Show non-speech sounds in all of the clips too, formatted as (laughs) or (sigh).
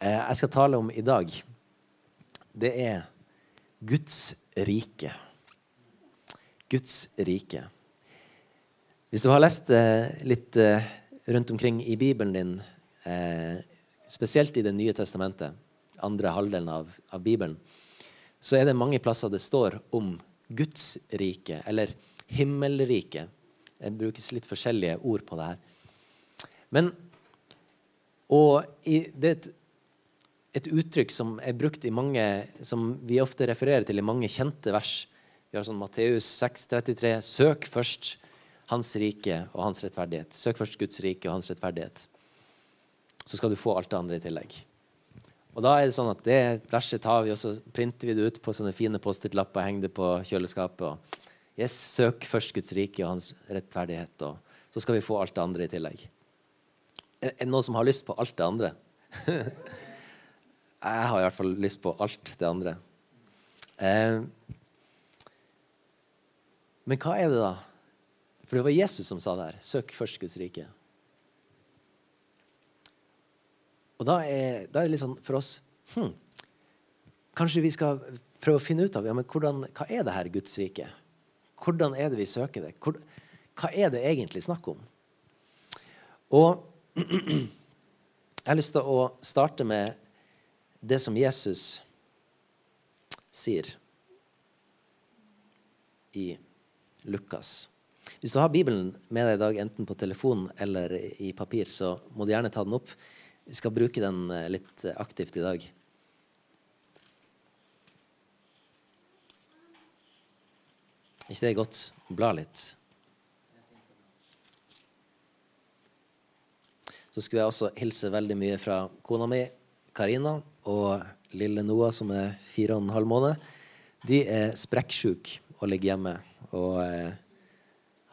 eh, jeg skal tale om i dag, det er Guds rike. Guds rike. Hvis du har lest eh, litt eh, rundt omkring i Bibelen din, spesielt i Det nye testamentet, andre halvdelen av, av Bibelen, så er det mange plasser det står om Guds rike, eller himmelriket. Det brukes litt forskjellige ord på det her. Men og i, det et, et, uttrykk som er brukt i mange Som vi ofte refererer til i mange kjente vers. Vi har sånn Matteus 6,33.: Søk først Hans rike og Hans rettferdighet. Søk først Guds rike og Hans rettferdighet. Så skal du få alt det andre i tillegg. Og da er Det sånn at det verset tar vi og så printer vi det ut på sånne fine Post-It-lapper henger det på kjøleskapet. og yes, Søk først Guds rike og Hans rettferdighet, og så skal vi få alt det andre i tillegg. Er det noen som har lyst på alt det andre? (laughs) Jeg har i hvert fall lyst på alt det andre. Eh, men hva er det, da? For det var Jesus som sa det her. Søk først Guds rike. Og da er, da er, det litt sånn for oss hm, Kanskje vi skal prøve å finne ut av ja, men hvordan, hva er det her Guds rike? Hvordan er det vi søker det? Hvor, hva er det egentlig snakk om? Og (clears throat) jeg har lyst til å starte med det som Jesus sier i Lukas. Hvis du har Bibelen med deg i dag, enten på telefon eller i papir, så må du gjerne ta den opp. Vi skal bruke den eh, litt aktivt i dag. Er ikke det godt? Bla litt. Så skulle jeg også hilse veldig mye fra kona mi, Karina, og lille Noah, som er fire og en halv måned. De er sprekksjuke og ligger hjemme og eh,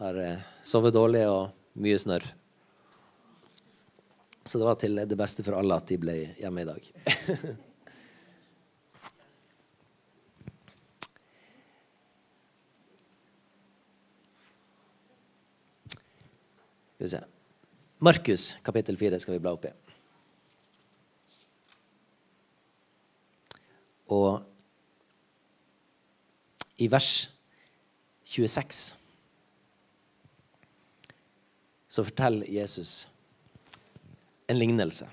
har eh, sovet dårlig og mye snørr. Så det var til det beste for alle at de ble hjemme i dag. (laughs) Skal vi se Markus kapittel 4 skal vi bla opp i. Og i vers 26 så forteller Jesus en lignelse.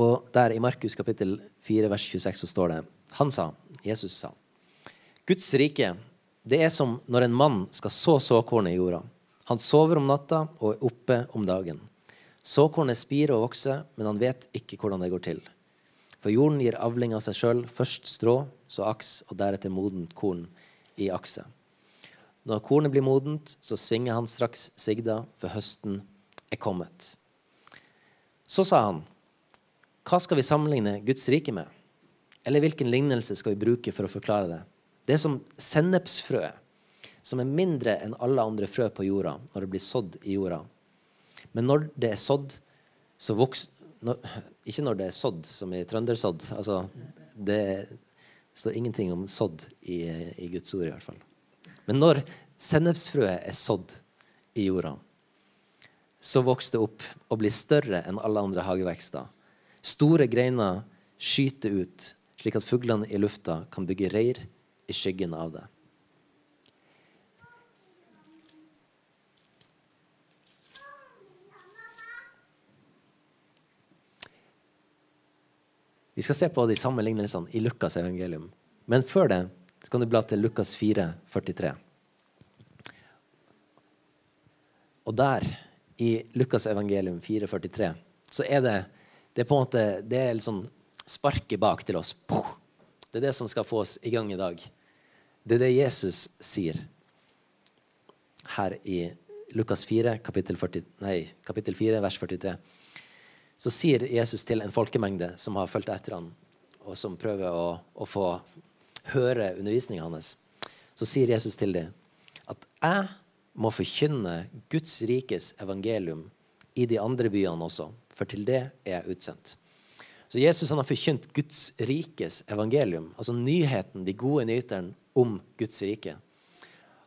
Og der i Markus kapittel 4 vers 26 så står det Han sa, Jesus sa, Guds rike det er som når en mann skal så såkornet i jorda. Han sover om natta og er oppe om dagen. Såkornet spirer og vokser, men han vet ikke hvordan det går til. For jorden gir avling av seg sjøl, først strå, så aks, og deretter modent korn i akset. Når kornet blir modent, så svinger han straks sigda, for høsten er kommet. Så sa han, hva skal vi sammenligne Guds rike med? Eller hvilken lignelse skal vi bruke for å forklare det? Det er som sennepsfrø, som er mindre enn alle andre frø på jorda når det blir sådd i jorda. Men når det er sådd, så vokser Ikke når det er sådd, som i trøndersådd. Altså, det står ingenting om sådd i, i Guds ord, i hvert fall. Men når sennepsfrøet er sådd i jorda, så vokser det opp og blir større enn alle andre hagevekster. Store greiner skyter ut, slik at fuglene i lufta kan bygge reir i skyggen av det. Vi skal se på de samme lignelsene i Lukas evangelium. Men før det så kan du bla til Lukas 4, 43. Og der, i Lukas evangelium 4, 43, så er det det er på en måte, det er liksom sparket bak til oss. Det er det som skal få oss i gang i dag. Det er det Jesus sier her i Lukas 4, kapittel, 40, nei, kapittel 4, vers 43. Så sier Jesus til en folkemengde som har fulgt etter ham, og som prøver å, å få høre undervisninga hans, så sier Jesus til dem at jeg må forkynne Guds rikes evangelium i de andre byene også, for til det er jeg utsendt. Så Jesus han har forkynt Guds rikes evangelium, altså nyheten, de gode nyterne om Guds rike.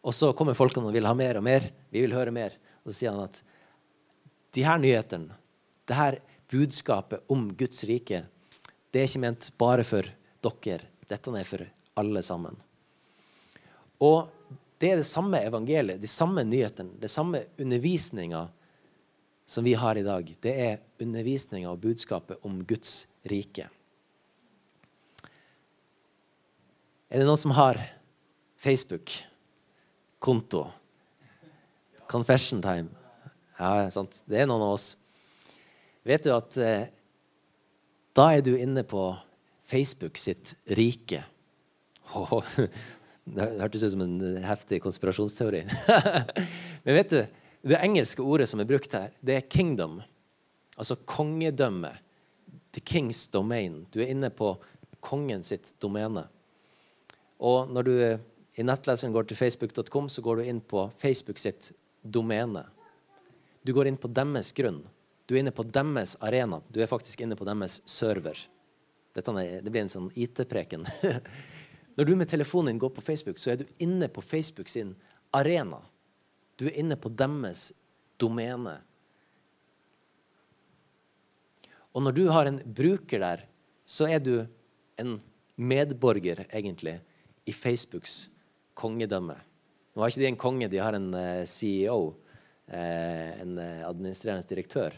Og så kommer folkene og vil ha mer og mer. Vi vil høre mer. Og så sier han at de her nyhetene, det her budskapet om Guds rike, det er ikke ment bare for dere. Dette er for alle sammen. Og det er det samme evangeliet, de samme nyhetene, det samme undervisninga som vi har i dag. Det er undervisninga og budskapet om Guds rike. Er det noen som har Facebook-konto? Confession time. Ja, sant. Det er noen av oss. Vet du at eh, da er du inne på Facebook sitt rike. Oh, (laughs) det hørtes ut som en heftig konspirasjonsteori. (laughs) Men vet du, det engelske ordet som er brukt her, det er 'kingdom'. Altså kongedømme. The king's domain. Du er inne på kongen sitt domene. Og når du i nettleseren går til facebook.com, så går du inn på Facebook sitt domene. Du går inn på deres grunn. Du er inne på deres arena. Du er faktisk inne på deres server. Er, det blir en sånn IT-preken. (laughs) Når du med telefonen din går på Facebook, så er du inne på Facebook sin arena. Du er inne på deres domene. Og når du har en bruker der, så er du en medborger, egentlig, i Facebooks kongedømme. Nå har ikke de en konge, de har en eh, CEO, eh, en uh, administrerende direktør.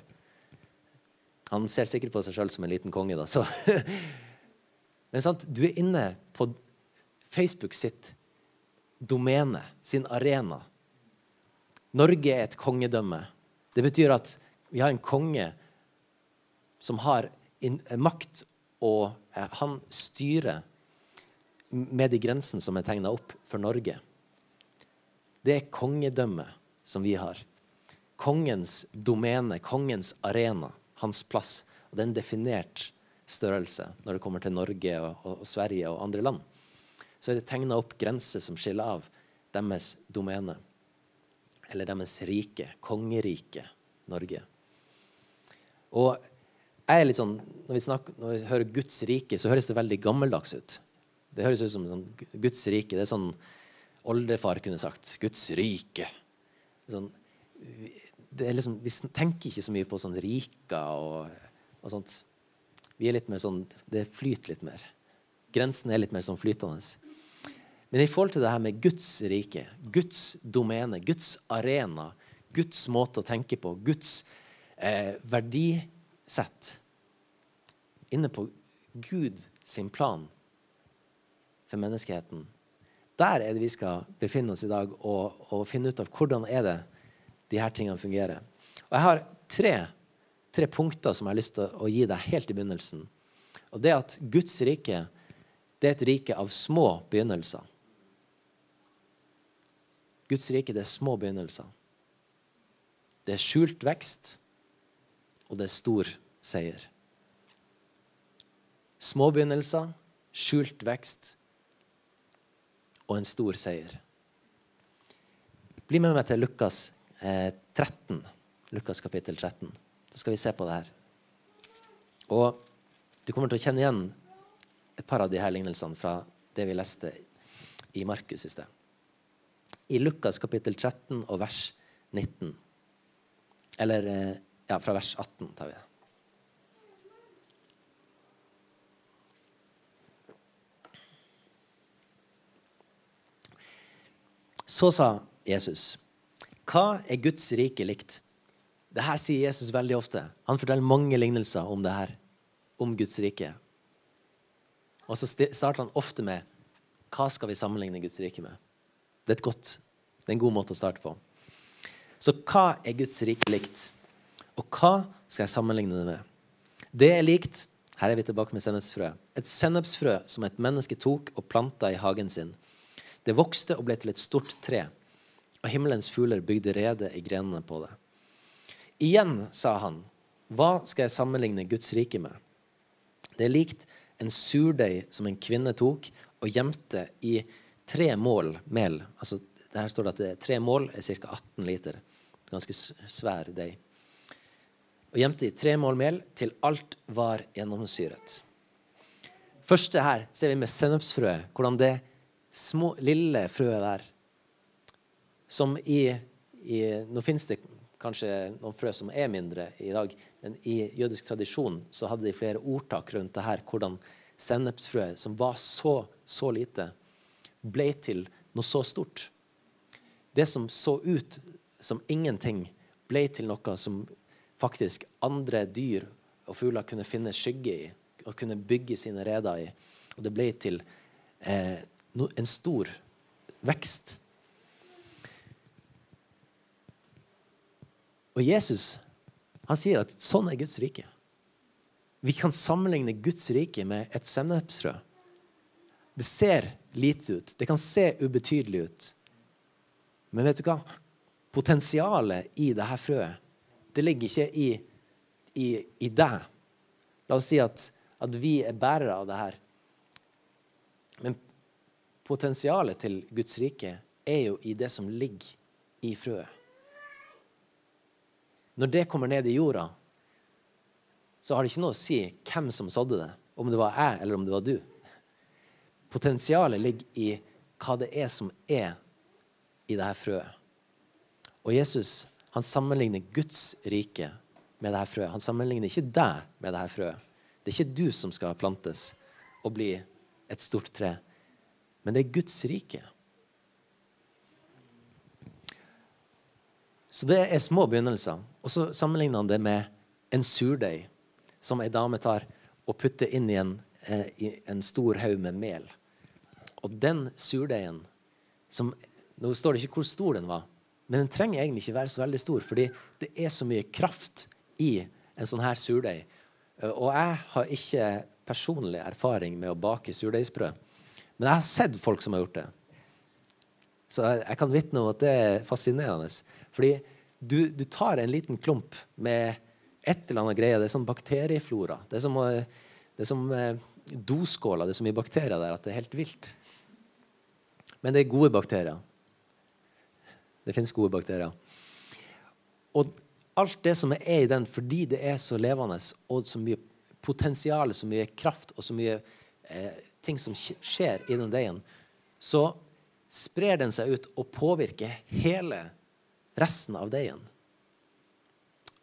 Han ser sikkert på seg sjøl som en liten konge, da. Så. (laughs) Men sant? du er inne på Facebook sitt domene, sin arena. Norge er et kongedømme. Det betyr at vi har en konge som har makt, og han styrer med de grensene som er tegna opp for Norge. Det er kongedømmet som vi har. Kongens domene, kongens arena, hans plass. Og det er en definert størrelse når det kommer til Norge og, og, og Sverige og andre land. Så er det tegna opp grenser som skiller av deres domene. Eller deres rike. Kongeriket Norge. Og jeg er litt sånn, når vi, snakker, når vi hører Guds rike, så høres det veldig gammeldags ut. Det høres ut som sånn, Guds rike. Det er sånn oldefar kunne sagt. Guds rike. Sånn, liksom, vi tenker ikke så mye på sånn riker og, og, sånt. Vi er litt mer sånn, Det flyter litt mer. Grensen er litt mer sånn flytende. Men i forhold til det her med Guds rike, Guds domene, Guds arena, Guds måte å tenke på, Guds eh, verdisett Inne på Gud sin plan for menneskeheten. Der er det vi skal befinne oss i dag og, og finne ut av hvordan er det de her tingene fungerer. Og Jeg har tre, tre punkter som jeg har lyst til å, gi deg helt i begynnelsen. Og det at Guds rike det er et rike av små begynnelser. Guds rike det er små begynnelser. Det er skjult vekst, og det er stor seier. Små begynnelser, skjult vekst og en stor seier. Bli med meg til Lukas 13. Lukas kapittel 13. Så skal vi se på det her. Og du kommer til å kjenne igjen et par av de her lignelsene fra det vi leste i Markus i sted. I Lukas kapittel 13 og vers 19. Eller eh, ja, fra vers 18 tar vi det. Så sa Jesus, 'Hva er Guds rike likt?' Det her sier Jesus veldig ofte. Han forteller mange lignelser om det her, om Guds rike. Og så starter han ofte med 'Hva skal vi sammenligne Guds rike med?' Det er, et godt, det er en god måte å starte på. Så hva er Guds rike likt? Og hva skal jeg sammenligne det med? Det er likt her er vi tilbake med sennepsfrø. Et sennepsfrø som et menneske tok og planta i hagen sin. Det vokste og ble til et stort tre, og himmelens fugler bygde rede i grenene på det. Igjen sa han, hva skal jeg sammenligne Guds rike med? Det er likt en surdeig som en kvinne tok og gjemte i tre mål mel. Altså, her står det at det er tre mål er ca. 18 liter. Ganske svær deig. Og gjemte i tre mål mel til alt var gjennomsyret. Første her ser vi med sennepsfrøet, hvordan det små, lille frøet der som i, i Nå finnes det kanskje noen frø som er mindre i dag. Men i jødisk tradisjon så hadde de flere ordtak rundt det her, hvordan sennepsfrø, som var så, så lite, ble til noe så stort. Det som så ut som ingenting, ble til noe som faktisk andre dyr og fugler kunne finne skygge i og kunne bygge sine reder i. Og det ble til eh, en stor vekst. Og Jesus han sier at sånn er Guds rike. Vi kan sammenligne Guds rike med et sennepsfrø. Det ser lite ut. Det kan se ubetydelig ut. Men vet du hva? Potensialet i dette frøet, det ligger ikke i, i, i deg. La oss si at, at vi er bærere av det her. Men potensialet til Guds rike er jo i det som ligger i frøet. Når det kommer ned i jorda, så har det ikke noe å si hvem som sådde det, om det var jeg eller om det var du. Potensialet ligger i hva det er som er i dette frøet. Og Jesus han sammenligner Guds rike med dette frøet. Han sammenligner ikke deg med dette frøet. Det er ikke du som skal plantes og bli et stort tre, men det er Guds rike. Så det er små begynnelser. Og så sammenligner han det med en surdeig som ei dame tar og putter inn i en, eh, i en stor haug med mel. Og den surdeigen som Nå står det ikke hvor stor den var, men den trenger egentlig ikke være så veldig stor, fordi det er så mye kraft i en sånn her surdeig. Eh, og jeg har ikke personlig erfaring med å bake surdeigsbrød, men jeg har sett folk som har gjort det. Så jeg, jeg kan vitne om at det er fascinerende. Fordi du, du, tar en liten klump med et eller annet greie. Det er sånn bakterieflora. Det er som, det er som eh, doskåler. Det er så mye bakterier der at det er helt vilt. Men det er gode bakterier. Det fins gode bakterier. Og alt det som er i den, fordi det er så levende og så mye potensial, så mye kraft og så mye eh, ting som skjer i den deigen, så sprer den seg ut og påvirker hele resten av deigen.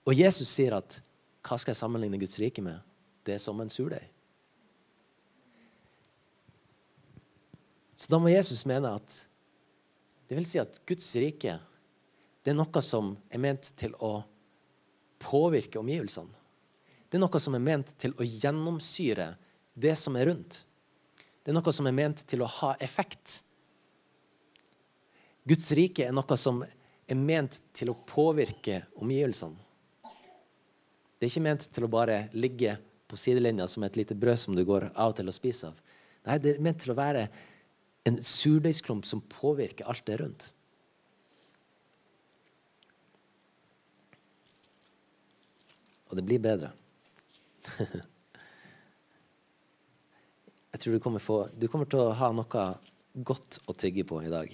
Og Jesus sier at hva skal jeg sammenligne Guds rike med? Det er som en surdeig. Så da må Jesus mene at det vil si at Guds rike det er noe som er ment til å påvirke omgivelsene. Det er noe som er ment til å gjennomsyre det som er rundt. Det er noe som er ment til å ha effekt. Guds rike er noe som er ment til å påvirke omgivelsene. Det er ikke ment til å bare ligge på sidelinja som et lite brød som du går av og til å spise av. Nei, det er ment til å være en surdeigsklump som påvirker alt det rundt. Og det blir bedre. (laughs) Jeg tror du kommer, få, du kommer til å ha noe godt å tygge på i dag.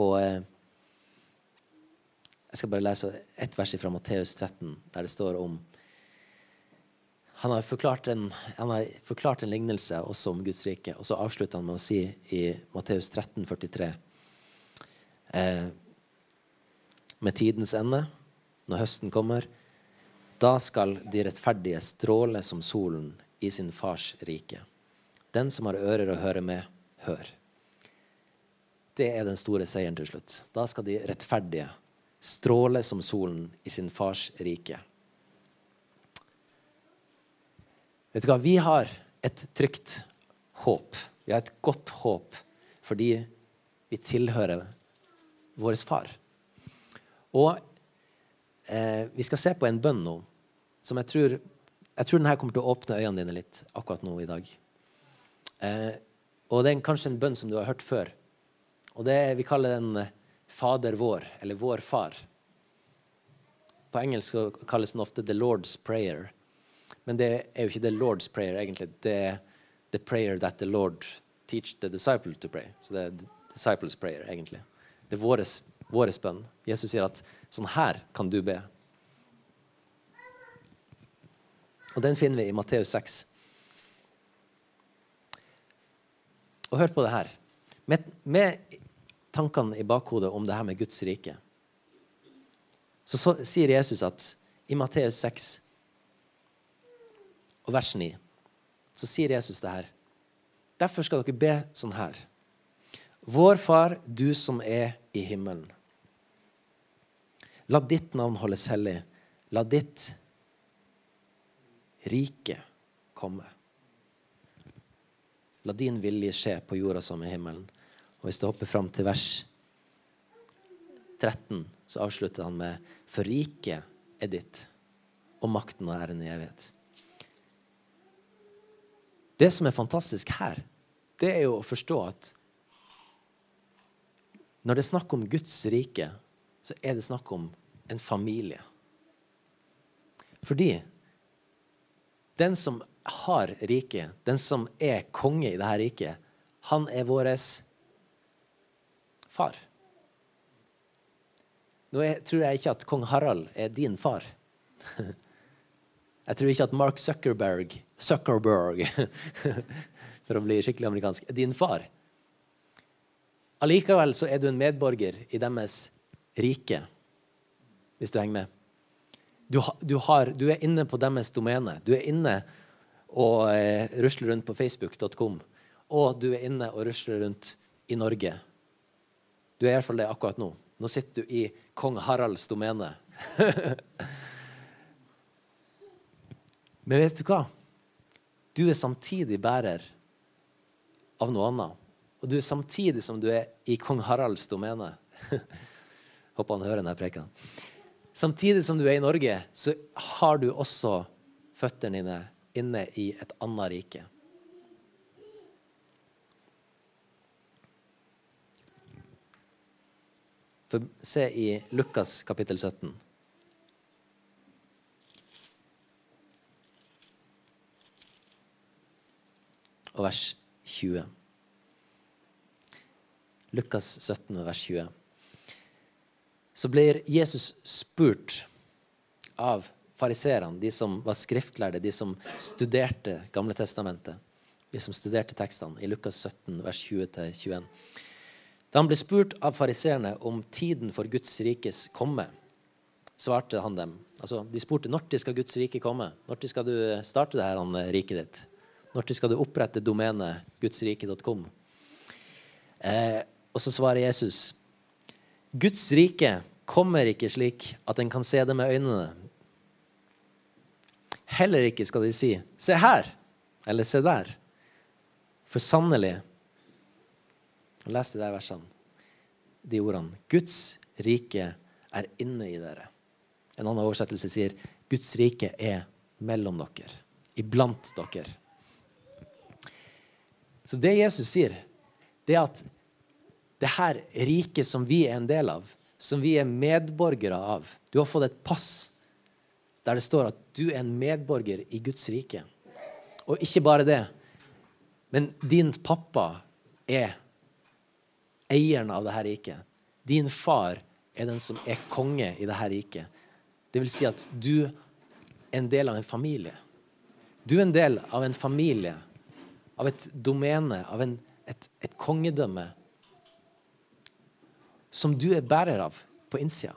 Og eh, jeg skal bare lese ett vers fra Matteus 13, der det står om han har, forklart en, han har forklart en lignelse også om Guds rike. Og så avslutter han med å si i Matteus 13, 43 eh, Med tidens ende, når høsten kommer, da skal de rettferdige stråle som solen i sin fars rike. Den som har ører å høre med, hør. Det er den store seieren til slutt. Da skal de rettferdige stråle som solen i sin fars rike. Vet du hva? Vi har et trygt håp. Vi har et godt håp fordi vi tilhører vår far. Og eh, vi skal se på en bønn nå som jeg tror jeg tror denne kommer til å åpne øynene dine litt akkurat nå i dag. Eh, og det er kanskje en bønn som du har hørt før. Og det Vi kaller den eh, Fader vår, eller Vår Far. På engelsk kalles den ofte The Lord's Prayer. Men det er jo ikke the Lord's prayer, egentlig. Det er the prayer that the Lord teach the disciple to pray. Så det er the disciples prayer, egentlig. Det er våres, våres bønn. Jesus sier at sånn her kan du be. Og den finner vi i Matteus 6. Og hør på det her. med, med tankene i bakhodet om det her med Guds rike, så, så sier Jesus at i Matteus 6 og vers 9 så sier Jesus det her. Derfor skal dere be sånn her. Vår Far, du som er i himmelen. La ditt navn holdes hellig. La ditt rike komme. La din vilje skje på jorda som i himmelen. Og Hvis du hopper fram til vers 13, så avslutter han med For riket er ditt, og makten og æren i evighet. Det som er fantastisk her, det er jo å forstå at når det er snakk om Guds rike, så er det snakk om en familie. Fordi den som har riket, den som er konge i dette riket, han er vår far. Nå tror jeg ikke at kong Harald er din far. (laughs) Jeg tror ikke at Mark Zuckerberg, Zuckerberg (laughs) for å bli skikkelig amerikansk, er din far. Allikevel så er du en medborger i deres rike, hvis du henger med. Du, du, har, du er inne på deres domene. Du er inne og eh, rusler rundt på facebook.com. Og du er inne og rusler rundt i Norge. Du er iallfall det akkurat nå. Nå sitter du i kong Haralds domene. (laughs) Men vet du hva? Du er samtidig bærer av noe annet. Og du er samtidig som du er i kong Haralds domene. Håper han hører denne preken. Samtidig som du er i Norge, så har du også føttene dine inne i et annet rike. For se i Lukas kapittel 17. og vers 20. Lukas 17 vers 20. Så blir Jesus spurt av fariserene, de som var skriftlærde, de som studerte Gamle testamentet, de som studerte tekstene, i Lukas 17, vers 20-21. Da han ble spurt av fariseerne om tiden for Guds rikes komme, svarte han dem altså De spurte når skal Guds rike komme. Når skal du starte det her riket ditt? Når skal du opprette domenet gudsrike.com? Eh, og så svarer Jesus Guds rike kommer ikke slik at en kan se det med øynene. Heller ikke skal de si 'se her' eller 'se der'. For sannelig Les de der versene, de ordene. Guds rike er inne i dere. En annen oversettelse sier 'Guds rike er mellom dere', iblant dere. Så det Jesus sier, det er at det her riket som vi er en del av, som vi er medborgere av Du har fått et pass der det står at du er en medborger i Guds rike. Og ikke bare det, men din pappa er eieren av dette riket. Din far er den som er konge i dette riket. Det vil si at du er en del av en familie. Du er en del av en familie av et domene, av en, et, et, kongedømme, som du er bærer av på innsida.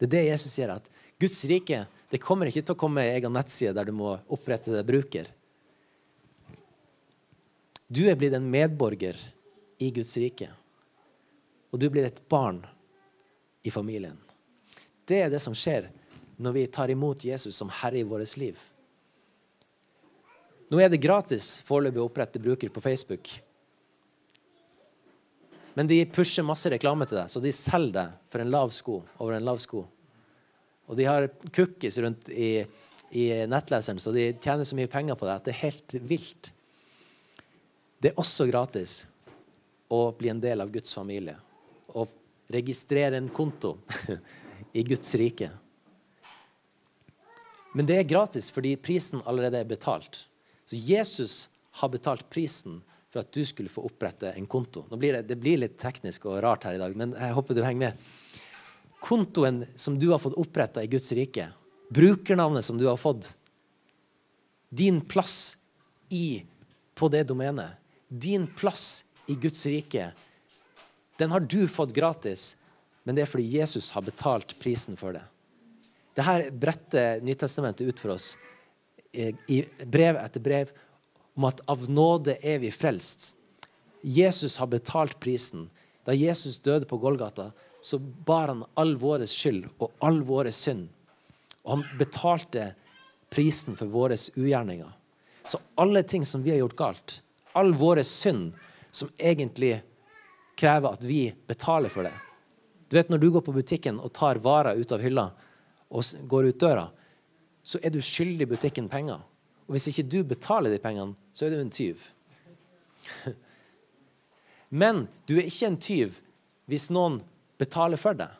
Det er det Jesus sier, at Guds rike det kommer ikke til å komme ei egen nettside der du må opprette det bruker. Du er blitt en medborger i Guds rike. Og du blir et barn i familien. Det er det som skjer når vi tar imot Jesus som herre i vårt liv. Nå er det gratis foreløpig å opprette bruker på Facebook. Men de pusher masse reklame til deg, så de selger deg for en lav sko over en lav sko. Og de har cookies rundt i, i nettleseren, så de tjener så mye penger på det at det er helt vilt. Det er også gratis å bli en del av Guds familie og registrere en konto (laughs) i Guds rike. Men det er gratis fordi prisen allerede er betalt. Så Jesus har betalt prisen for at du skulle få opprette en konto. Blir det, det blir litt teknisk og rart her i dag, men jeg håper du henger med. Kontoen som du har fått oppretta i Guds rike, brukernavnet som du har fått, din plass i, på det domenet, din plass i Guds rike, den har du fått gratis, men det er fordi Jesus har betalt prisen for det. Dette bretter Nytestamentet ut for oss i brev etter brev om at av nåde er vi frelst. Jesus har betalt prisen. Da Jesus døde på Golgata, så bar han all vår skyld og all vår synd. Og han betalte prisen for våre ugjerninger. Så alle ting som vi har gjort galt, all vår synd som egentlig krever at vi betaler for det. Du vet Når du går på butikken og tar varer ut av hylla og går ut døra, så er du skyldig butikken penger. Og hvis ikke du betaler de pengene, så er du en tyv. (laughs) Men du er ikke en tyv hvis noen betaler for deg.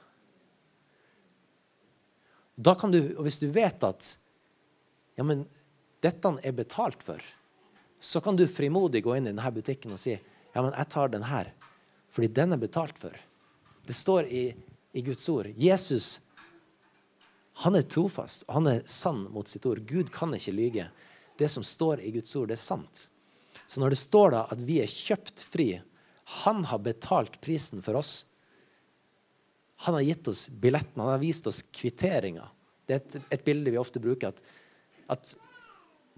Da kan du, og Hvis du vet at ja, men dette er betalt for, så kan du frimodig gå inn i denne butikken og si ja, men jeg tar den her, fordi den er betalt for. Det står i, i Guds ord. Jesus han er trofast, og han er sann mot sitt ord. Gud kan ikke lyge. Det som står i Guds ord, det er sant. Så når det står da at vi er kjøpt fri, han har betalt prisen for oss. Han har gitt oss billetten, han har vist oss kvitteringa. Det er et, et, bilde vi ofte bruker. At, at,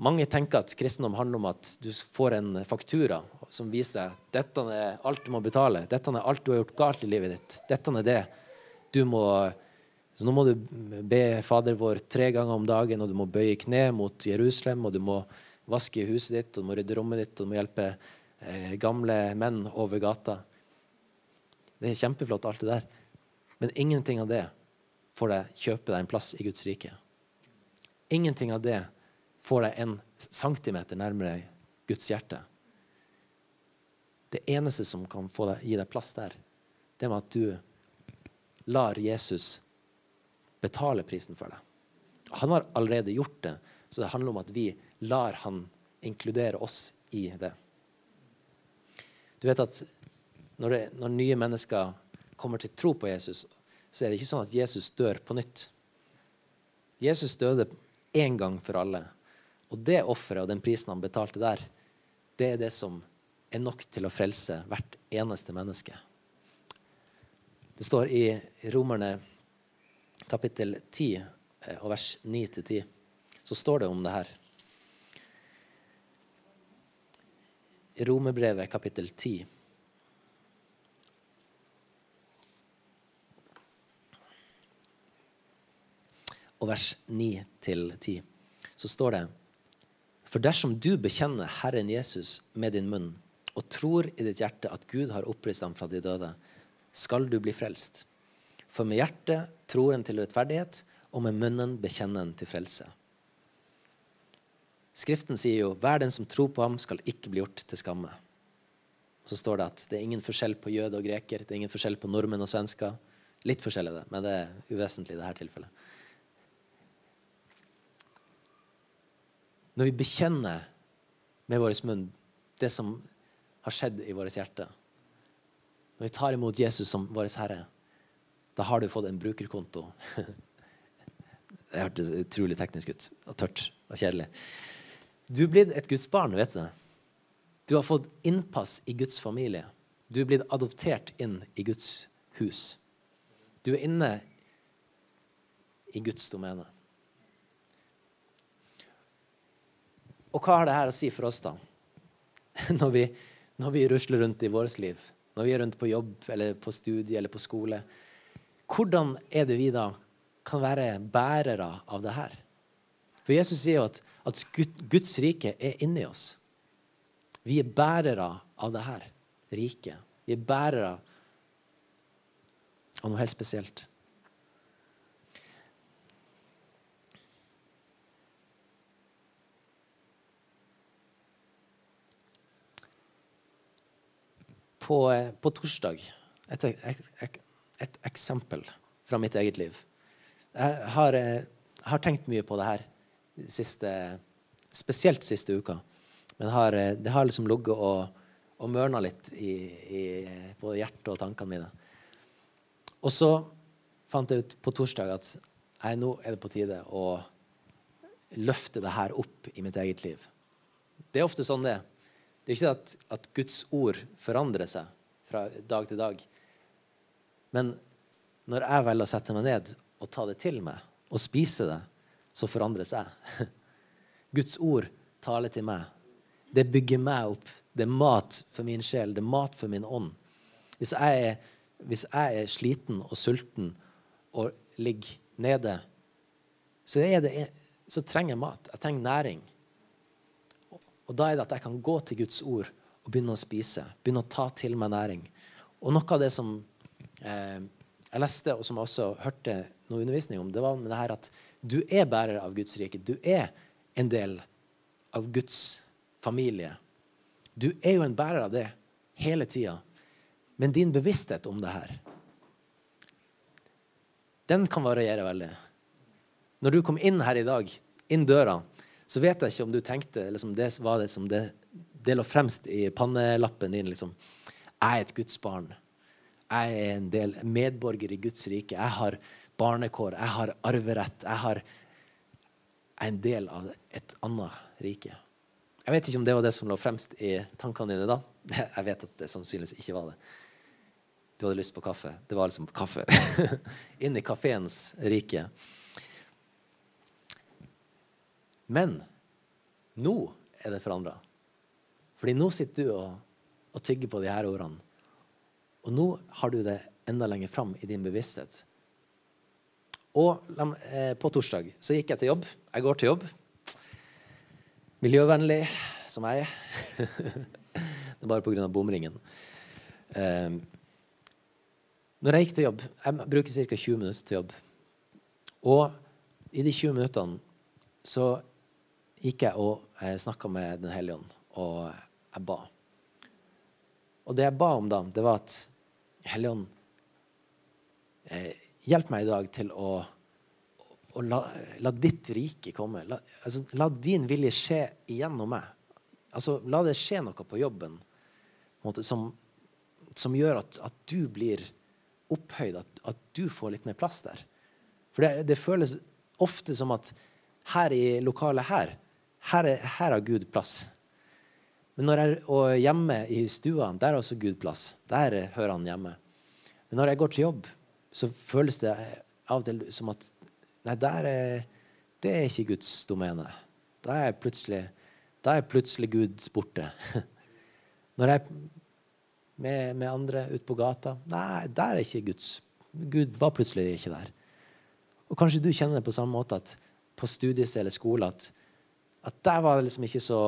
mange tenker at kristendom handler om at du får en faktura som viser at dette er alt du må betale. Dette er alt du har gjort galt i livet ditt. Dette er det du må så nå må du be Fader vår tre ganger om dagen, og du må bøye kne mot Jerusalem, og du må vaske huset ditt, og du må rydde rommet ditt, og du må hjelpe eh, gamle menn over gata. Det er kjempeflott, alt det der. Men ingenting av det får deg kjøpe deg en plass i Guds rike. Ingenting av det får deg en centimeter nærmere Guds hjerte. Det eneste som kan deg, gi deg plass der, det er med at du lar Jesus betale prisen for deg. Han har allerede gjort det, så det handler om at vi lar han inkludere oss i det. Du vet at når, det, når nye mennesker kommer til tro på Jesus, så er det ikke sånn at Jesus dør på nytt. Jesus døde én gang for alle. Og det offeret og den prisen han betalte der, det er det som er nok til å frelse hvert eneste menneske. Det står i Romerne kapittel 10 eh, og vers 9-10, så står det om det her. I Romerbrevet kapittel 10. Og vers 9-10, så står det For dersom du bekjenner Herren Jesus med din munn og tror i ditt hjerte at Gud har oppreist ham fra de døde, skal du bli frelst. For med hjertet tror en til rettferdighet, og med munnen bekjenner en til frelse. Skriften sier jo 'hver den som tror på ham, skal ikke bli gjort til skamme'. Så står det at det er ingen forskjell på jøde og greker, det er ingen forskjell på nordmenn og svensker. Litt forskjell er det, men det er uvesentlig i dette tilfellet. Når vi bekjenner med vår munn det som har skjedd i vårt hjerte, når vi tar imot Jesus som vår Herre, da har du fått en brukerkonto. (laughs) Det hørtes utrolig teknisk ut og tørt og kjedelig. Du er blitt et Guds barn, vet du. Du har fått innpass i Guds familie. Du er blitt adoptert inn i Guds hus. Du er inne i Guds domene. Og hva har det her å si for oss, da? (laughs) Når vi, når vi rusler rundt i vårt liv, når vi er rundt på jobb eller på studie eller på skole, hvordan er det vi da kan være bærere av det her? For Jesus sier jo at, at Guds rike er inni oss. Vi er bærere av det her riket. Vi er bærere av noe helt spesielt. På, på torsdag et, et, et, eksempel fra mitt eget liv. Jeg har, eh, har tenkt mye på det her siste, spesielt siste uka. Men har, eh, det har liksom ligget og, og mørna litt i, i, på hjertet og tankene mine. Og så fant jeg ut på torsdag at jeg, nå er det på tide å løfte det her opp i mitt eget liv. Det er ofte sånn det Det er ikke at, at Guds ord forandrer seg fra dag til dag. Men når jeg velger å sette meg ned og ta det til meg og spise det, så forandres jeg. (laughs) Guds ord taler til meg. Det bygger meg opp. Det er mat for min sjel. Det er mat for min ånd. Hvis jeg er, hvis jeg er sliten og sulten og ligger nede, så, det, så, trenger jeg mat. Jeg trenger næring. Og da er det at jeg kan gå til Guds ord og begynne å spise. Begynne å ta til meg næring. Og noe av det som eh, jeg leste, og som jeg også hørte noe undervisning om, det var med det her at du er bærer av Guds rike. Du er en del av Guds familie. Du er jo en bærer av det hele tida. Men din bevissthet om det her, den kan variere veldig. Når du kom inn her i dag, inn døra, så vet jeg ikke om du tenkte liksom, det var det som det, det lå fremst i pannelappen din. Liksom. Jeg er et Guds barn. Jeg er en del medborger i Guds rike. Jeg har barnekår. Jeg har arverett. Jeg, har, jeg er en del av et annet rike. Jeg vet ikke om det var det som lå fremst i tankene dine da. (laughs) Jeg vet at det sannsynligvis ikke var det. Du hadde lyst på kaffe. Det var liksom kaffe. (laughs) Inn i kafeens rike. Men nå er det forandra. Fordi nå sitter du og, og, tygger på de her ordene. Og nå har du det enda lenger fram i din bevissthet. Og eh, på torsdag så gikk jeg til jobb. Jeg går til jobb. Miljøvennlig som jeg er. (laughs) det er bare pga. bomringen. Eh, når jeg gikk til jobb Jeg bruker ca. 20 minutter til jobb. Og i de 20 minuttene så gikk jeg og snakka med Den hellige ånd, og jeg ba. Og det jeg ba om da, det var at Hellige ånd, eh, hjelp meg i dag til å, å la, la, ditt rike komme. La, altså, la, din vilje skje igjennom meg. Altså, la det skje noe på jobben måte, som, som, gjør at, at du blir opphøyd, at, at, du får litt mer plass der. For det, det, føles ofte som at her i lokalet her, her, er, her har Gud plass. Men når jeg, og hjemme i stua, der er også Gud plass. Der hører han hjemme. Men når jeg går til jobb, så føles det av og til som at nei, der er, det er ikke Guds domene. Da er plutselig, da er plutselig Gud borte. (laughs) Når jeg med, med andre ute på gata. Nei, der er ikke Guds Gud var plutselig ikke der. Og kanskje du kjenner det på samme måte at på studiested eller skole at, at, der var det liksom ikke så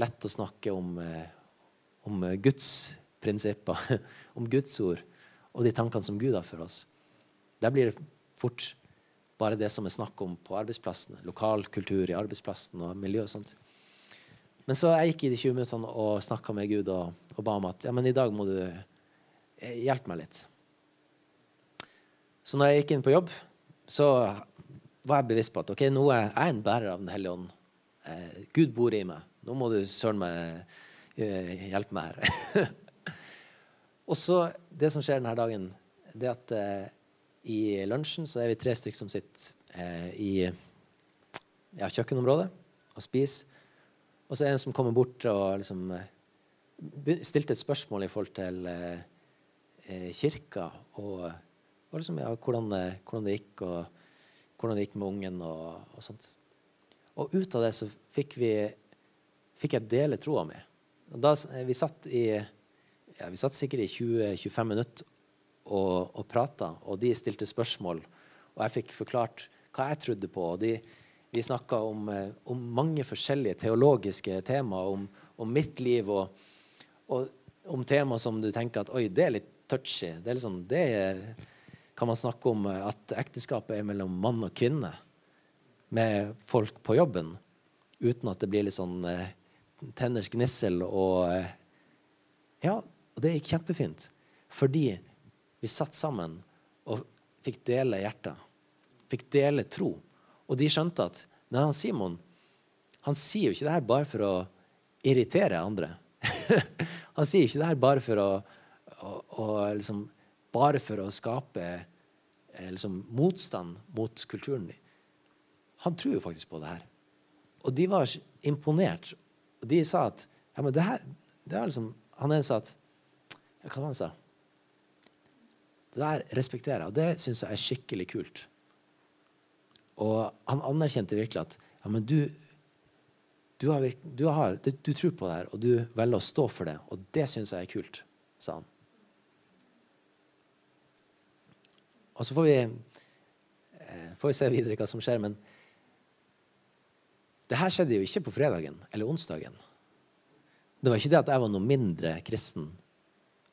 lett å snakke om, eh, om Guds prinsipper, (laughs) om Guds ord og de tankene som Gud har for oss. Der blir det fort bare det som er snakk om på arbeidsplassen. Lokal kultur i arbeidsplassen og miljø og sånt. Men så jeg gikk i de 20 minuttene og snakka med Gud og, og, ba om at ja, men i dag må du eh, hjelpe meg litt. Så når jeg gikk inn på jobb, så var jeg bevisst på at ok, nå er jeg en bærer av Den hellige ånd. Eh, Gud bor i meg. Nå må du søren meg eh, hjelpe meg her. (laughs) og så Det som skjer denne dagen, det at eh, i lunsjen så er vi tre stykker som sitter eh, i ja, kjøkkenområdet og spiser. Og så er det en som kommer bort og liksom eh, stilte et spørsmål i forhold til kirka og, og liksom, ja, hvordan, hvordan, det gikk, og hvordan det gikk med ungen og, og sånt. Og ut av det så fikk, vi, fikk jeg dele troa mi. Da, vi satt i ja, vi satt sikkert i 20-25 minutter og, og prata, og de stilte spørsmål. Og jeg fikk forklart hva jeg trodde på. og de vi snakka om, eh, om, mange forskjellige teologiske temaer, om, om mitt liv, og, og, om temaer som du tenker at oi, det er litt touchy. Det, er liksom, det er, kan man snakke om eh, at ekteskapet er mellom mann og kvinne med folk på jobben, uten at det blir litt sånn eh, tenners gnissel og eh, Ja, og det gikk kjempefint. Fordi vi satt sammen og fikk dele hjertet. Fikk dele tro. Og de skjønte at men han Simon han sier jo ikke det her bare for å irritere andre. (laughs) han sier ikke det her bare for å, å, å liksom, bare for å skape eh, liksom, motstand mot kulturen. Han tror jo faktisk på det her. Og de var imponert. Og de sa at Ja, men det her det er liksom, Han ene sa at ja, Hva var han sa? Det der respekterer jeg, og det syns jeg er skikkelig kult. Og han anerkjente virkelig at ja, men du, du, har, du, har, du tror på det her, og du velger å stå for det. Og det syns jeg er kult, sa han. Og så får vi, eh, får vi se videre hva som skjer. Men det her skjedde jo ikke på fredagen eller onsdagen. Det var ikke det at jeg var noe mindre kristen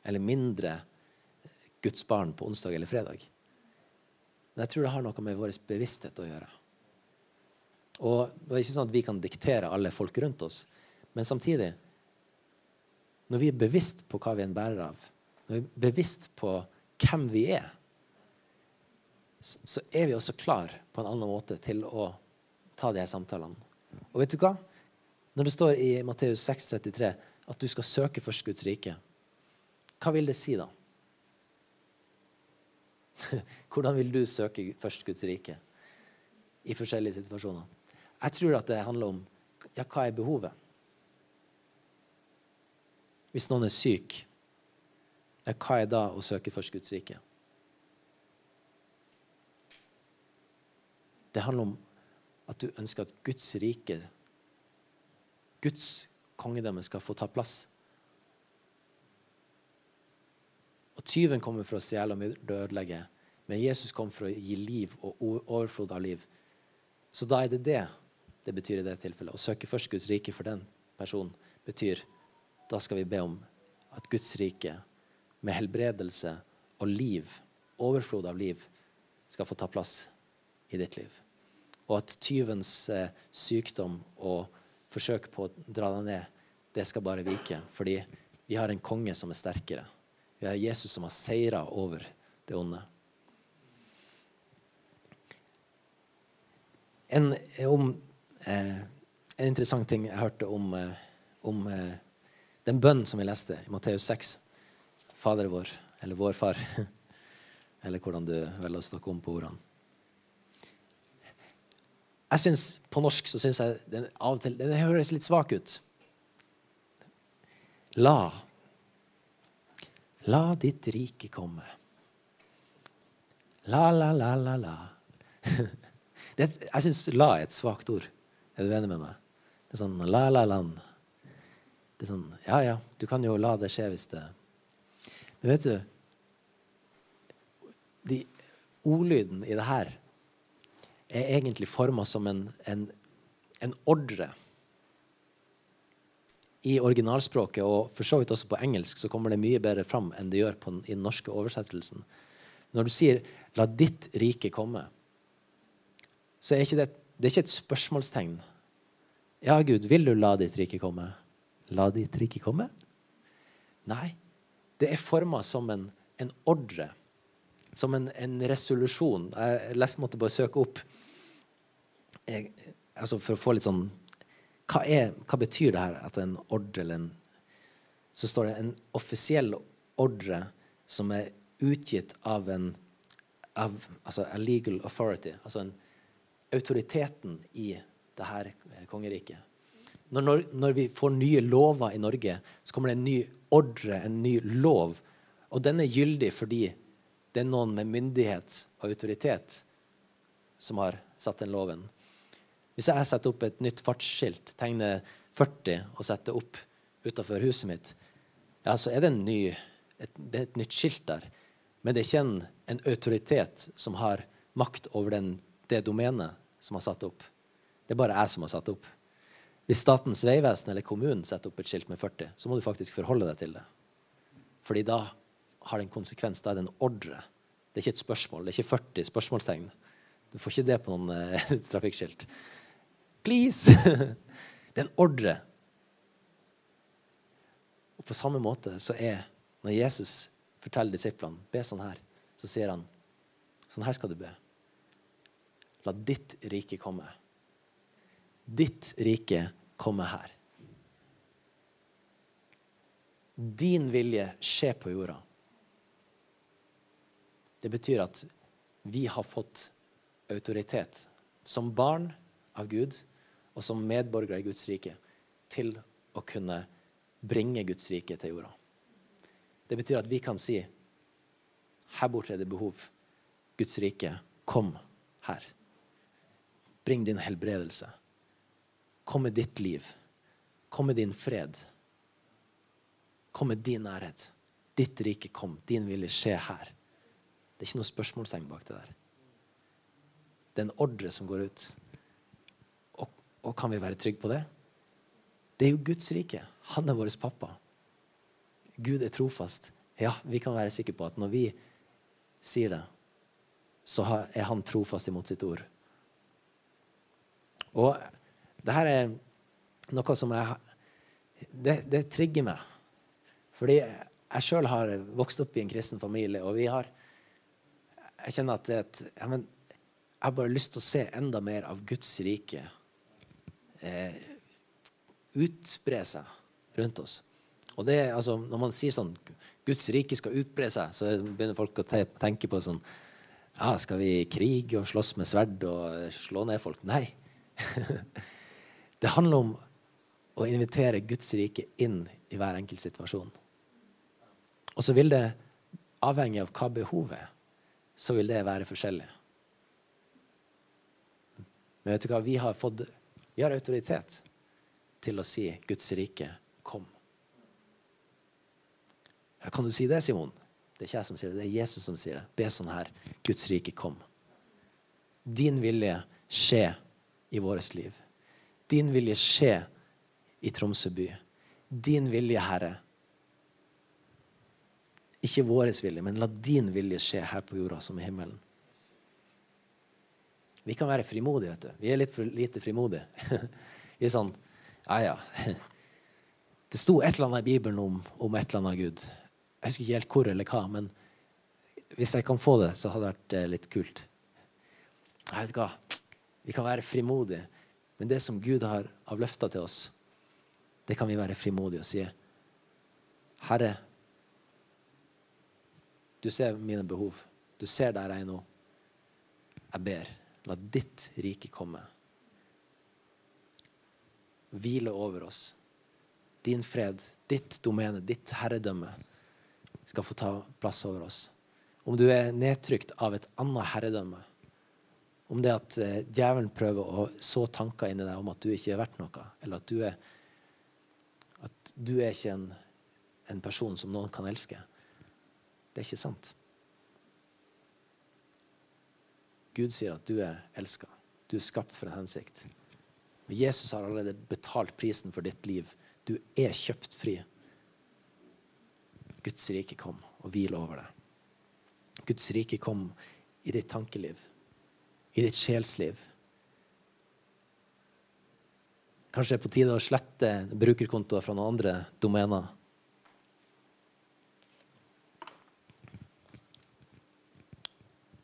eller mindre Guds barn på onsdag eller fredag. Men jeg tror det har noe med vår bevissthet å gjøre. Og Det er ikke sånn at vi kan diktere alle folk rundt oss, men samtidig Når vi er bevisst på hva vi er en bærer av, når vi er bevisst på hvem vi er, så er vi også klar på en annen måte til å ta de her samtalene. Og vet du hva? Når det står i Matteus 6,33 at du skal søke først Guds rike, hva vil det si da? (laughs) Hvordan vil du søke først Guds rike i forskjellige situasjoner? Jeg tror at det handler om ja, hva er behovet? Hvis noen er syk, ja, hva er da å søke først Guds rike? Det handler om at du ønsker at Guds rike, Guds kongedømme, skal få ta plass. Og tyven kommer for å stjele og ødelegge. Men Jesus kom for å gi liv og overflod av liv. Så da er det det det betyr i det tilfellet. Å søke først Guds rike for den personen betyr da skal vi be om at Guds rike med helbredelse og liv, overflod av liv, skal få ta plass i ditt liv. Og at tyvens eh, sykdom og forsøk på å dra deg ned, det skal bare vike. Fordi vi har en konge som er sterkere. Vi har Jesus som har seira over det onde. En, om, eh, en, interessant ting jeg hørte om, eh, om eh, den bønnen som vi leste i Matteus 6. Fader vår, eller vår far, (laughs) eller hvordan du velger å snakke om på ordene. Jeg synes, På norsk så syns jeg den av og til den høres litt svak ut. La La ditt rike komme. La, la, la, la, la. (laughs) Det, jeg syns 'la' er et svakt ord. Er du enig med meg? Det er sånn la-la-land. Det er sånn Ja, ja, du kan jo la det skje hvis det Men vet du de, Ordlyden i det her er egentlig forma som en, en, en ordre i originalspråket, og for så vidt også på engelsk, så kommer det mye bedre fram enn det gjør på i den norske oversettelsen. Når du sier 'la ditt rike komme', så er ikke det, det er ikke et spørsmålstegn. Ja, Gud, vil du la ditt rike komme? La ditt rike komme? Nei. Det er forma som en, en, ordre, som en, en resolusjon. Jeg leste, måtte bare søke opp jeg, altså for å få litt sånn hva, er, hva, betyr det her? At en ordre eller en Så står det en offisiell ordre som er utgitt av en av, altså a legal authority, altså en, autoriteten i det her kongeriket. Når, når, når, vi får nye lover i Norge, så kommer det en ny ordre, en ny lov. Og den er gyldig fordi det er noen med myndighet og autoritet som har satt den loven. Hvis jeg setter opp et nytt fartsskilt, tegner 40 og setter opp utafor huset mitt, ja, så er det, ny, et, det er et nytt skilt der. Men det er ikke en, en autoritet som har makt over den, det domenet som har satt opp. Det er bare jeg som har satt opp. Hvis Statens vegvesen eller kommunen setter opp et skilt med 40, så må du faktisk forholde deg til det. Fordi da har det en konsekvens. Da er det en ordre. Det er ikke et spørsmål. Det er ikke 40 spørsmålstegn. Du får ikke det på noen eh, (laughs) trafikkskilt. Please! (laughs) Det er en ordre. Og på samme måte så er når Jesus forteller disiplene be sånn her, så sier han sånn her skal du be. La ditt rike komme. Ditt rike komme her. Din vilje skje på jorda. Det betyr at vi har fått autoritet som barn av Gud og som medborgere i Guds rike til å kunne bringe Guds rike til jorda. Det betyr at vi kan si her borte er det behov. Guds rike, kom her. Bring din helbredelse. Kom med ditt liv. Kom med din fred. Kom med din nærhet. Ditt rike kom. Din vilje skje her. Det er ikke noe spørsmålstegn bak det der. Det er en ordre som går ut. Og, og kan vi være trygge på det? Det er jo Guds rike. Han er vår pappa. Gud er trofast. Ja, vi kan være sikre på at når vi sier det, så er han trofast imot sitt ord. Og det her er noe som jeg Det, det trigger meg. Fordi jeg sjøl har vokst opp i en kristen familie, og vi har Jeg kjenner at det er et ja, men, Jeg har bare lyst til å se enda mer av Guds rike eh, utbre seg rundt oss. Og det, altså, Når man sier sånn Guds rike skal utbre seg, så begynner folk å tenke på sånn ja, Skal vi krige og slåss med sverd og slå ned folk? Nei. (laughs) det handler om å invitere Guds rike inn i hver enkelt situasjon. Og så vil det, avhengig av hva behovet er, så vil det være forskjellig. Men vet du hva? Vi har, fått, vi har autoritet til å si Guds rike, kom. Kan du si det, Simon? Det er ikke jeg som sier det, det er Jesus som sier det. Be sånn her. Guds rike, kom. Din vilje skje i vårt liv. Din vilje skje i Tromsø by. Din vilje, Herre. Ikke vår vilje, men la din vilje skje her på jorda som i himmelen. Vi kan være frimodige, vet du. Vi er litt for lite frimodige. (laughs) Vi er sånn Ja, ja. (laughs) Det sto et eller annet i Bibelen om, om et eller annet Gud. Jeg husker ikke helt hvor eller hva, men hvis jeg kan få det, så hadde det vært eh, litt kult. Jeg vet hva. Vi kan være frimodige, men det som Gud har av løfter til oss, det kan vi være frimodige og si. Herre, du ser mine behov. Du ser der jeg er nå. Jeg ber, la ditt rike komme. Hvile over oss. Din fred, ditt domene, ditt herredømme skal få ta plass over oss. Om du er nedtrykt av et annet herredømme, om det at eh, djevelen prøver å så tanker inni deg om at du ikke er verdt noe, eller at du er, at du er ikke en, en person som noen kan elske. Det er ikke sant. Gud sier at du er elska. Du er skapt for en hensikt. Men Jesus har allerede betalt prisen for ditt liv. Du er kjøpt fri. Guds rike kom og hvil over deg. Guds rike kom i ditt tankeliv i ditt sjelsliv. Kanskje det er på tide å slette brukerkontoer fra noen andre domener.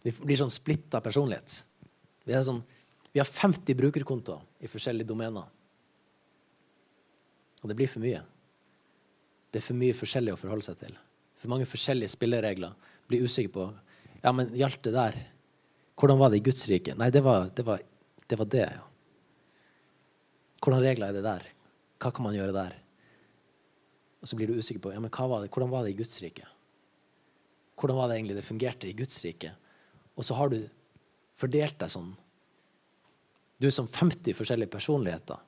Vi blir sånn splitta personlighet. Vi, sånn, vi har 50 brukerkontoer i forskjellige domener. Og det blir for mye. Det er for mye forskjellig å forholde seg til. For mange forskjellige spilleregler. Blir usikker på ja, men gjaldt det der hvordan var det i Guds rike? Nei, det var det, var, det, var det ja. Hvordan regler er det der? Hva kan man gjøre der? Og så blir du usikker på ja, men var det, hvordan var det i Guds rike. Hvordan var det egentlig det fungerte i Guds rike? Og så har du fordelt deg sånn. Du er som 50 forskjellige personligheter.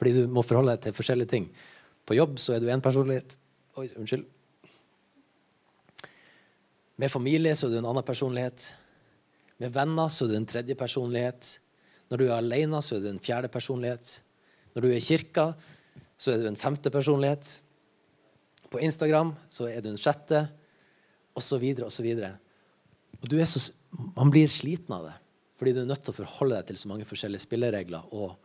Fordi du må forholde deg til forskjellige ting. På jobb så er du én personlighet. Oi, unnskyld. Med familie så er du en annen personlighet. Med venner så er du en tredje personlighet. Når du er alene, så er du en fjerde personlighet. Når du er i kirka, så er du en femte personlighet. På Instagram så er du en sjette, osv., osv. Og du er så, man blir sliten av det, fordi du er nødt til å forholde deg til så mange forskjellige spilleregler og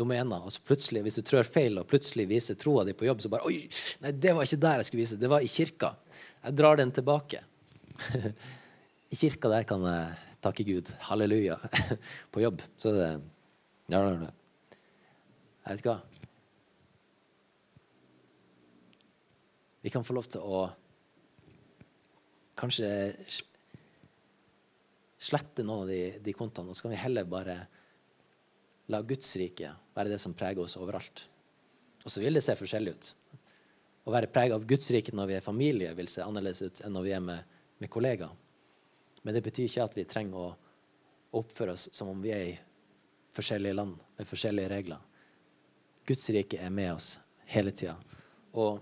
domener. Og så plutselig, hvis du trør feil og plutselig viser troa di på jobb, så bare Oi, nei, det var ikke der jeg skulle vise. Det var i kirka. Jeg drar den tilbake. (laughs) I kirka der kan jeg takke Gud. Halleluja. (laughs) På jobb så er det Ja, det er det. Jeg vet ikke hva. Vi kan få lov til å kanskje slette noen av de, de kontoene, og så kan vi heller bare la Guds rike være det som preger oss overalt. Og så vil det se forskjellig ut. Å være preget av Guds rike når vi er familie, vil se annerledes ut enn når vi er med, med kollegaer. Men det betyr ikke at vi trenger å oppføre oss som om vi er i forskjellige land med forskjellige regler. Guds rike er med oss hele tida. Og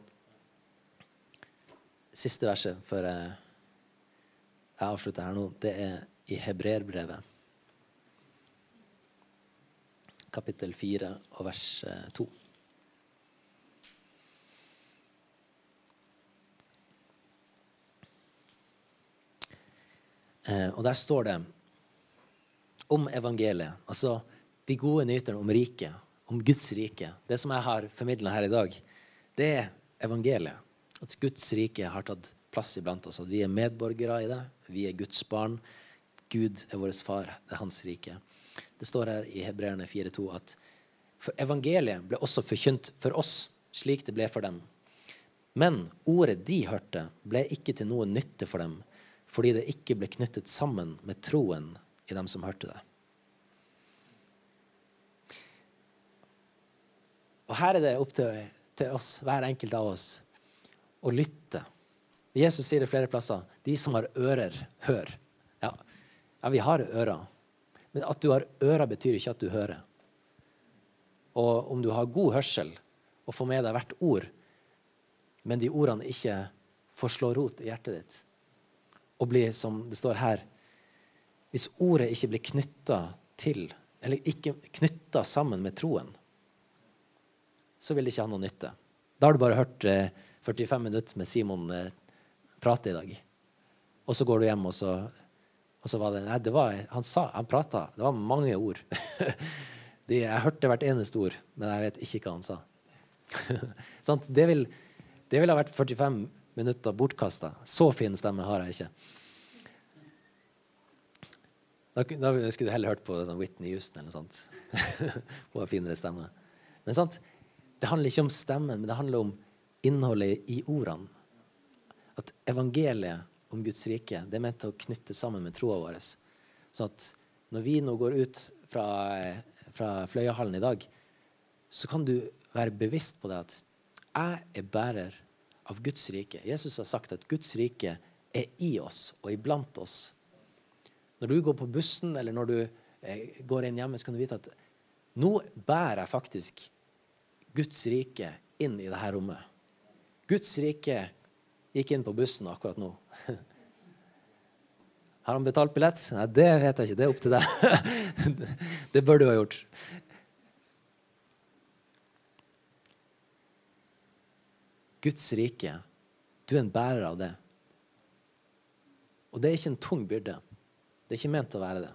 siste verset før jeg, avslutter her nå, det er i hebreerbrevet. Kapittel 4 og vers 2. Eh, og der står det om evangeliet, altså de gode nyterne om riket, om Guds rike. Det som jeg har formidla her i dag, det er evangeliet. At Guds rike har tatt plass iblant oss. At vi er medborgere i det. Vi er Guds barn. Gud er vår far. Det er hans rike. Det står her i Hebreerne 4,2 at for evangeliet ble også forkynt for oss, slik det ble for dem. Men ordet de hørte, ble ikke til noe nytte for dem, fordi det ikke ble knyttet sammen med troen i dem som hørte det. Og her er det opp til, til oss, hver enkelt av oss, å lytte. Jesus sier det flere plasser. De som har ører, hør. Ja, ja vi har ører. Men at du har ører, betyr ikke at du hører. Og om du har god hørsel og får med deg hvert ord, men de ordene ikke får slå rot i hjertet ditt, og bli, som det står her Hvis ordet ikke blir knytta til, eller ikke knytta sammen med troen, så vil det ikke ha noe nytte. Da har du bare hørt eh, 45 minutter med Simon eh, prate i dag. Og så går du hjem, og så, og så var det Nei, det var, han sa, han prata. Det var mange ord. (laughs) De, jeg hørte hvert eneste ord, men jeg vet ikke hva han sa. (laughs) det, vil, det ville ha vært 45 minutter bortkasta. Så fin stemme har jeg ikke. Da, da skulle du heller hørt på sånn Whitney Houston eller noe sånt. (laughs) Hun har finere stemme. Men sant? det handler ikke om stemmen, men det handler om innholdet i ordene. At evangeliet om Guds rike det er ment å knytte sammen med troa vår. Så at når vi nå går ut fra, fra Fløyahallen i dag, så kan du være bevisst på det at jeg er bærer av Guds rike. Jesus har sagt at Guds rike er i oss og iblant oss. Når du går på bussen eller når du eh, går inn hjemme, så kan du vite at nå bærer jeg faktisk Guds rike inn i dette rommet. Guds rike gikk inn på bussen akkurat nå. (laughs) Har han betalt billett? Nei, det vet jeg ikke. Det er opp til deg. (laughs) det bør du ha gjort. Guds rike. Du er en bærer av det. Og det er ikke en tung byrde. Det er ikke ment å være det.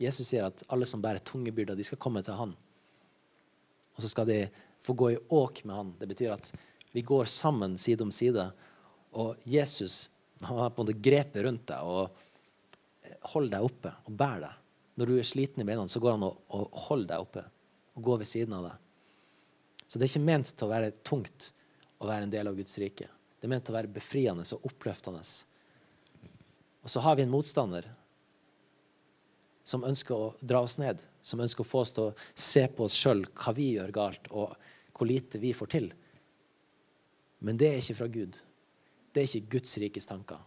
Jesus sier at alle som bærer tunge byrder, de skal komme til han. Og så skal de få gå i åk med han. Det betyr at vi går sammen side om side. Og Jesus han har på en måte grepet rundt deg og holder deg oppe og bærer deg. Når du er sliten i beina, så går han og, og holder deg oppe og går ved siden av deg. Så det er ikke ment til å være tungt å være en del av Guds rike. Det er ment til å være befriende og oppløftende. Og så har vi en motstander som ønsker å dra oss ned, som ønsker å få oss til å se på oss sjøl, hva vi gjør galt, og hvor lite vi får til. Men det er ikke fra Gud. Det er ikke Guds rikes tanker.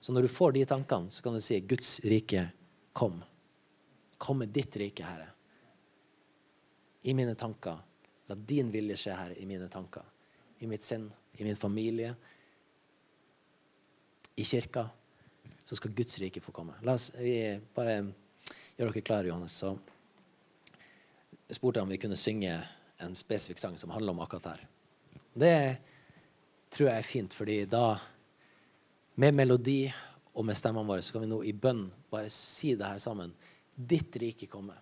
Så når du får de tankene, så kan du si Guds rike, kom. Kom med ditt rike, Herre. I mine tanker. La din vilje skje, Herre, i mine tanker. I mitt sinn, i min familie, i kirka. Så skal Guds rike få komme. La oss bare gjøre dere klare, Johannes. Så spurte jeg om vi kunne synge en spesifikk sang som handler om akkurat her. Det tror jeg er fint, fordi da, med melodi og med stemmene våre, så kan vi nå i bønn bare si det her sammen. Ditt rike komme.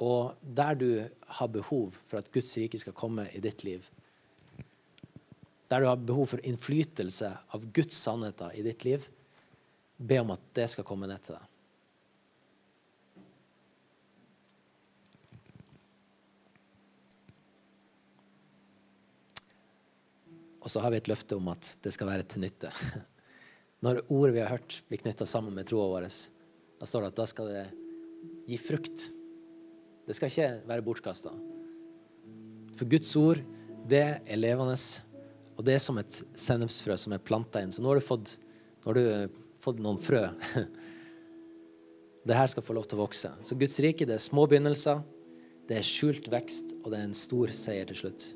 Og der du har behov for at Guds rike skal komme i ditt liv, der du har behov for innflytelse av Guds sannheter i ditt liv, be om at det skal komme ned til deg. Og så har vi et løfte om at det skal være til nytte. (laughs) Når ordet vi har hørt, blir knytta sammen med troa vår, da står det at da skal det gi frukt. Det skal ikke være bortkasta. For Guds ord, det er levende, og det er som et sennepsfrø som er planta inn. Så nå har du fått, har du fått noen frø. (laughs) Det her skal få lov til å vokse. Så Guds rike det er små begynnelser, det er skjult vekst, og det er en stor seier til slutt.